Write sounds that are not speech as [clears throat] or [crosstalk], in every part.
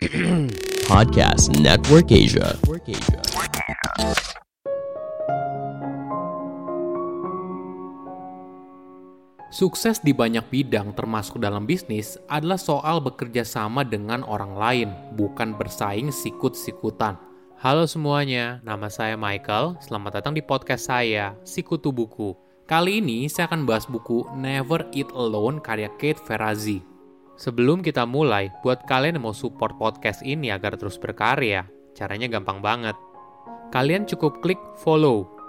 [clears throat] Podcast Network Asia. Sukses di banyak bidang termasuk dalam bisnis adalah soal bekerja sama dengan orang lain, bukan bersaing sikut-sikutan. Halo semuanya, nama saya Michael. Selamat datang di podcast saya, Sikutu Buku. Kali ini saya akan bahas buku Never Eat Alone karya Kate Ferrazzi. Sebelum kita mulai, buat kalian yang mau support podcast ini agar terus berkarya, caranya gampang banget. Kalian cukup klik follow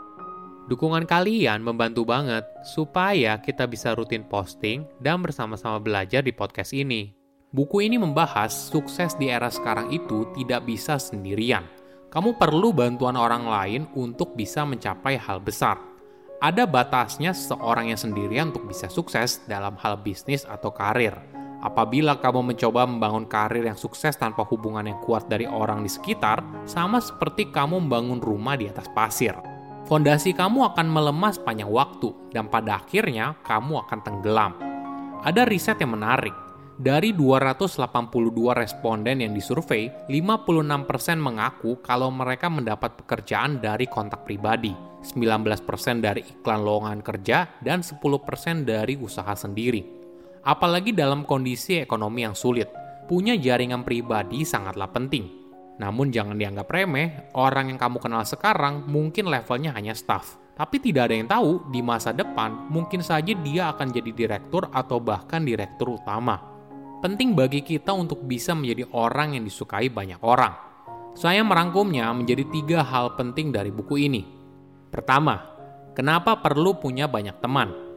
Dukungan kalian membantu banget supaya kita bisa rutin posting dan bersama-sama belajar di podcast ini. Buku ini membahas sukses di era sekarang itu tidak bisa sendirian. Kamu perlu bantuan orang lain untuk bisa mencapai hal besar. Ada batasnya seorang yang sendirian untuk bisa sukses dalam hal bisnis atau karir. Apabila kamu mencoba membangun karir yang sukses tanpa hubungan yang kuat dari orang di sekitar, sama seperti kamu membangun rumah di atas pasir fondasi kamu akan melemah sepanjang waktu dan pada akhirnya kamu akan tenggelam. Ada riset yang menarik. Dari 282 responden yang disurvei, 56% mengaku kalau mereka mendapat pekerjaan dari kontak pribadi, 19% dari iklan lowongan kerja, dan 10% dari usaha sendiri. Apalagi dalam kondisi ekonomi yang sulit, punya jaringan pribadi sangatlah penting namun jangan dianggap remeh, orang yang kamu kenal sekarang mungkin levelnya hanya staff. Tapi tidak ada yang tahu, di masa depan mungkin saja dia akan jadi direktur atau bahkan direktur utama. Penting bagi kita untuk bisa menjadi orang yang disukai banyak orang. Saya merangkumnya menjadi tiga hal penting dari buku ini. Pertama, kenapa perlu punya banyak teman?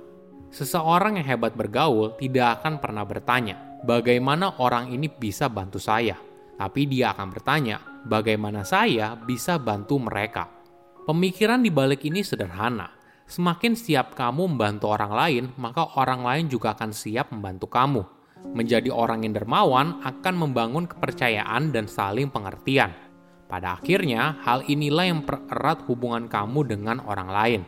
Seseorang yang hebat bergaul tidak akan pernah bertanya, bagaimana orang ini bisa bantu saya tapi dia akan bertanya, bagaimana saya bisa bantu mereka? Pemikiran di balik ini sederhana. Semakin siap kamu membantu orang lain, maka orang lain juga akan siap membantu kamu. Menjadi orang yang dermawan akan membangun kepercayaan dan saling pengertian. Pada akhirnya, hal inilah yang pererat hubungan kamu dengan orang lain.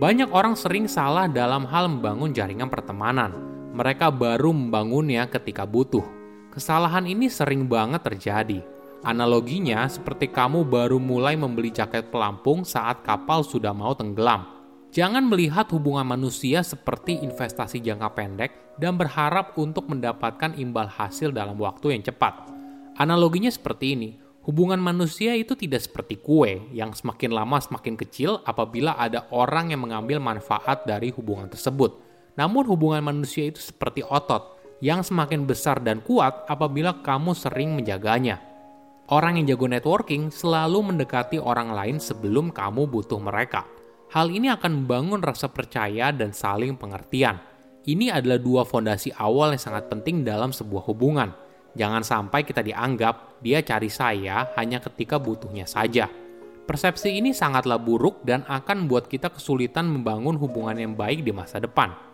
Banyak orang sering salah dalam hal membangun jaringan pertemanan. Mereka baru membangunnya ketika butuh Kesalahan ini sering banget terjadi. Analoginya seperti kamu baru mulai membeli jaket pelampung saat kapal sudah mau tenggelam. Jangan melihat hubungan manusia seperti investasi jangka pendek dan berharap untuk mendapatkan imbal hasil dalam waktu yang cepat. Analoginya seperti ini, hubungan manusia itu tidak seperti kue yang semakin lama semakin kecil apabila ada orang yang mengambil manfaat dari hubungan tersebut. Namun hubungan manusia itu seperti otot yang semakin besar dan kuat apabila kamu sering menjaganya. Orang yang jago networking selalu mendekati orang lain sebelum kamu butuh mereka. Hal ini akan membangun rasa percaya dan saling pengertian. Ini adalah dua fondasi awal yang sangat penting dalam sebuah hubungan. Jangan sampai kita dianggap dia cari saya hanya ketika butuhnya saja. Persepsi ini sangatlah buruk dan akan membuat kita kesulitan membangun hubungan yang baik di masa depan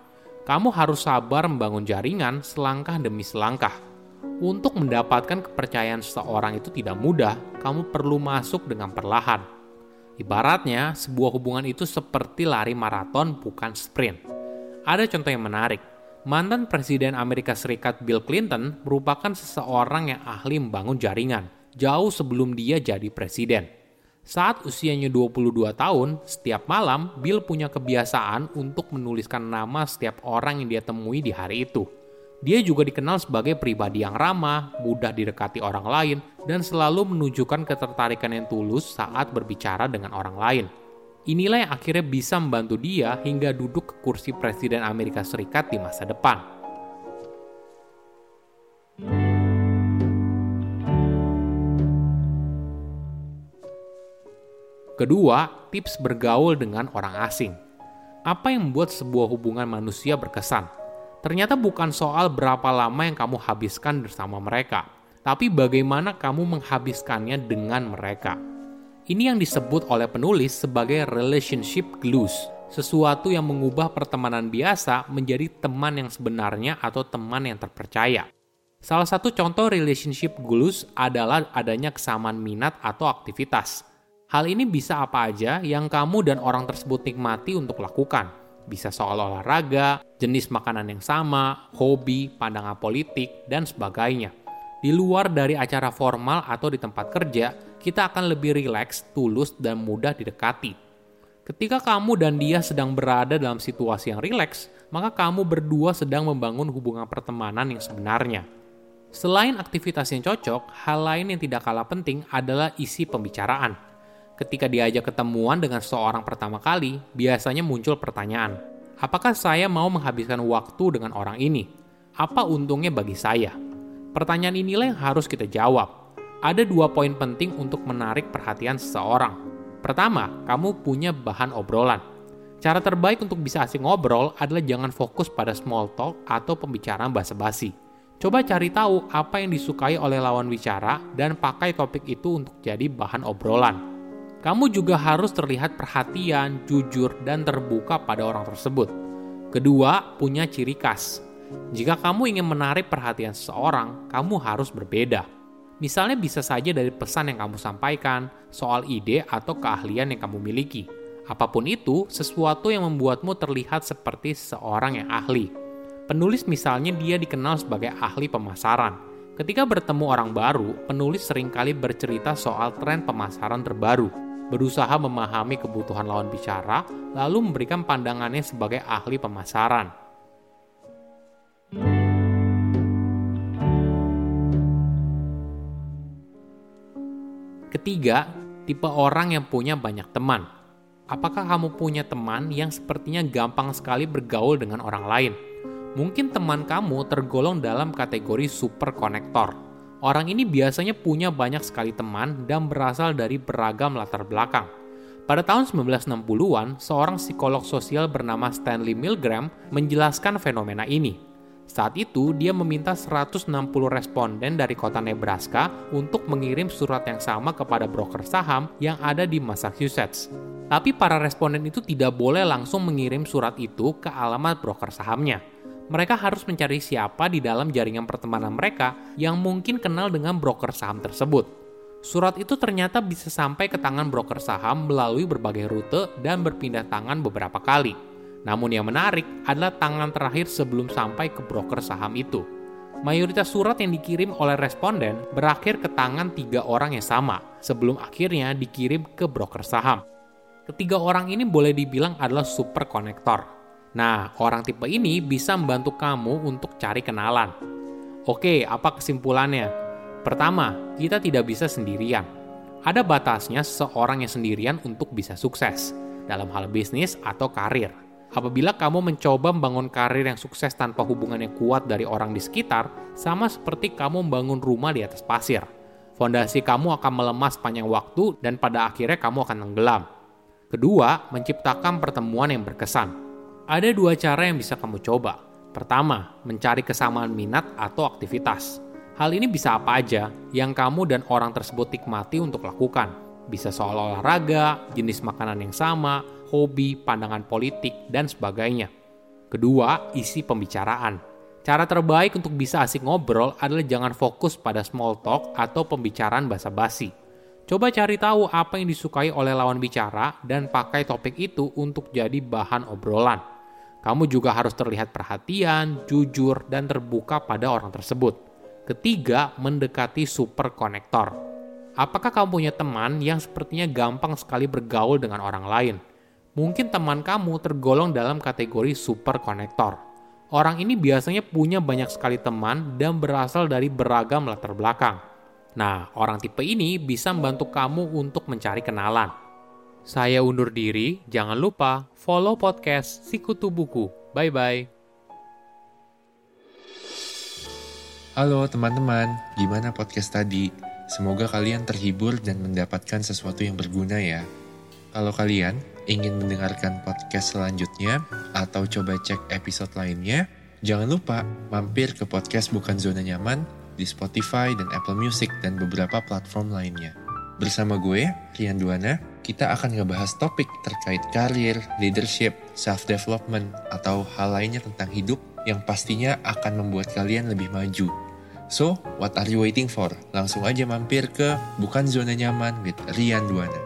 kamu harus sabar membangun jaringan selangkah demi selangkah. Untuk mendapatkan kepercayaan seseorang itu tidak mudah, kamu perlu masuk dengan perlahan. Ibaratnya, sebuah hubungan itu seperti lari maraton bukan sprint. Ada contoh yang menarik. Mantan Presiden Amerika Serikat Bill Clinton merupakan seseorang yang ahli membangun jaringan, jauh sebelum dia jadi presiden. Saat usianya 22 tahun, setiap malam Bill punya kebiasaan untuk menuliskan nama setiap orang yang dia temui di hari itu. Dia juga dikenal sebagai pribadi yang ramah, mudah didekati orang lain, dan selalu menunjukkan ketertarikan yang tulus saat berbicara dengan orang lain. Inilah yang akhirnya bisa membantu dia hingga duduk ke kursi Presiden Amerika Serikat di masa depan. Kedua, tips bergaul dengan orang asing. Apa yang membuat sebuah hubungan manusia berkesan? Ternyata bukan soal berapa lama yang kamu habiskan bersama mereka, tapi bagaimana kamu menghabiskannya dengan mereka. Ini yang disebut oleh penulis sebagai relationship glues, sesuatu yang mengubah pertemanan biasa menjadi teman yang sebenarnya atau teman yang terpercaya. Salah satu contoh relationship glues adalah adanya kesamaan minat atau aktivitas. Hal ini bisa apa aja yang kamu dan orang tersebut nikmati untuk lakukan. Bisa soal olahraga, jenis makanan yang sama, hobi, pandangan politik, dan sebagainya. Di luar dari acara formal atau di tempat kerja, kita akan lebih rileks, tulus, dan mudah didekati. Ketika kamu dan dia sedang berada dalam situasi yang rileks, maka kamu berdua sedang membangun hubungan pertemanan yang sebenarnya. Selain aktivitas yang cocok, hal lain yang tidak kalah penting adalah isi pembicaraan. Ketika diajak ketemuan dengan seorang pertama kali, biasanya muncul pertanyaan, apakah saya mau menghabiskan waktu dengan orang ini? Apa untungnya bagi saya? Pertanyaan inilah yang harus kita jawab. Ada dua poin penting untuk menarik perhatian seseorang. Pertama, kamu punya bahan obrolan. Cara terbaik untuk bisa asing ngobrol adalah jangan fokus pada small talk atau pembicaraan basa-basi. Coba cari tahu apa yang disukai oleh lawan bicara dan pakai topik itu untuk jadi bahan obrolan. Kamu juga harus terlihat perhatian, jujur, dan terbuka pada orang tersebut. Kedua, punya ciri khas. Jika kamu ingin menarik perhatian seseorang, kamu harus berbeda. Misalnya bisa saja dari pesan yang kamu sampaikan, soal ide atau keahlian yang kamu miliki. Apa pun itu, sesuatu yang membuatmu terlihat seperti seorang yang ahli. Penulis misalnya dia dikenal sebagai ahli pemasaran. Ketika bertemu orang baru, penulis sering kali bercerita soal tren pemasaran terbaru, berusaha memahami kebutuhan lawan bicara, lalu memberikan pandangannya sebagai ahli pemasaran. Ketiga, tipe orang yang punya banyak teman. Apakah kamu punya teman yang sepertinya gampang sekali bergaul dengan orang lain? Mungkin teman kamu tergolong dalam kategori super konektor. Orang ini biasanya punya banyak sekali teman dan berasal dari beragam latar belakang. Pada tahun 1960-an, seorang psikolog sosial bernama Stanley Milgram menjelaskan fenomena ini. Saat itu, dia meminta 160 responden dari kota Nebraska untuk mengirim surat yang sama kepada broker saham yang ada di Massachusetts. Tapi para responden itu tidak boleh langsung mengirim surat itu ke alamat broker sahamnya. Mereka harus mencari siapa di dalam jaringan pertemanan mereka yang mungkin kenal dengan broker saham tersebut. Surat itu ternyata bisa sampai ke tangan broker saham melalui berbagai rute dan berpindah tangan beberapa kali. Namun yang menarik adalah tangan terakhir sebelum sampai ke broker saham itu. Mayoritas surat yang dikirim oleh responden berakhir ke tangan tiga orang yang sama sebelum akhirnya dikirim ke broker saham. Ketiga orang ini boleh dibilang adalah super konektor. Nah, orang tipe ini bisa membantu kamu untuk cari kenalan. Oke, apa kesimpulannya? Pertama, kita tidak bisa sendirian. Ada batasnya seorang yang sendirian untuk bisa sukses dalam hal bisnis atau karir. Apabila kamu mencoba membangun karir yang sukses tanpa hubungan yang kuat dari orang di sekitar, sama seperti kamu membangun rumah di atas pasir. Fondasi kamu akan melemah sepanjang waktu dan pada akhirnya kamu akan tenggelam. Kedua, menciptakan pertemuan yang berkesan. Ada dua cara yang bisa kamu coba. Pertama, mencari kesamaan minat atau aktivitas. Hal ini bisa apa aja yang kamu dan orang tersebut nikmati untuk lakukan. Bisa soal olahraga, jenis makanan yang sama, hobi, pandangan politik, dan sebagainya. Kedua, isi pembicaraan. Cara terbaik untuk bisa asik ngobrol adalah jangan fokus pada small talk atau pembicaraan basa-basi. Coba cari tahu apa yang disukai oleh lawan bicara dan pakai topik itu untuk jadi bahan obrolan. Kamu juga harus terlihat perhatian, jujur, dan terbuka pada orang tersebut. Ketiga, mendekati super konektor. Apakah kamu punya teman yang sepertinya gampang sekali bergaul dengan orang lain? Mungkin teman kamu tergolong dalam kategori super konektor. Orang ini biasanya punya banyak sekali teman dan berasal dari beragam latar belakang. Nah, orang tipe ini bisa membantu kamu untuk mencari kenalan. Saya undur diri, jangan lupa follow podcast Sikutu Buku. Bye-bye. Halo teman-teman, gimana podcast tadi? Semoga kalian terhibur dan mendapatkan sesuatu yang berguna ya. Kalau kalian ingin mendengarkan podcast selanjutnya atau coba cek episode lainnya, jangan lupa mampir ke podcast Bukan Zona Nyaman di Spotify dan Apple Music dan beberapa platform lainnya. Bersama gue, Rian Duana, kita akan ngebahas topik terkait karir, leadership, self-development, atau hal lainnya tentang hidup yang pastinya akan membuat kalian lebih maju. So, what are you waiting for? Langsung aja mampir ke Bukan Zona Nyaman with Rian Duana.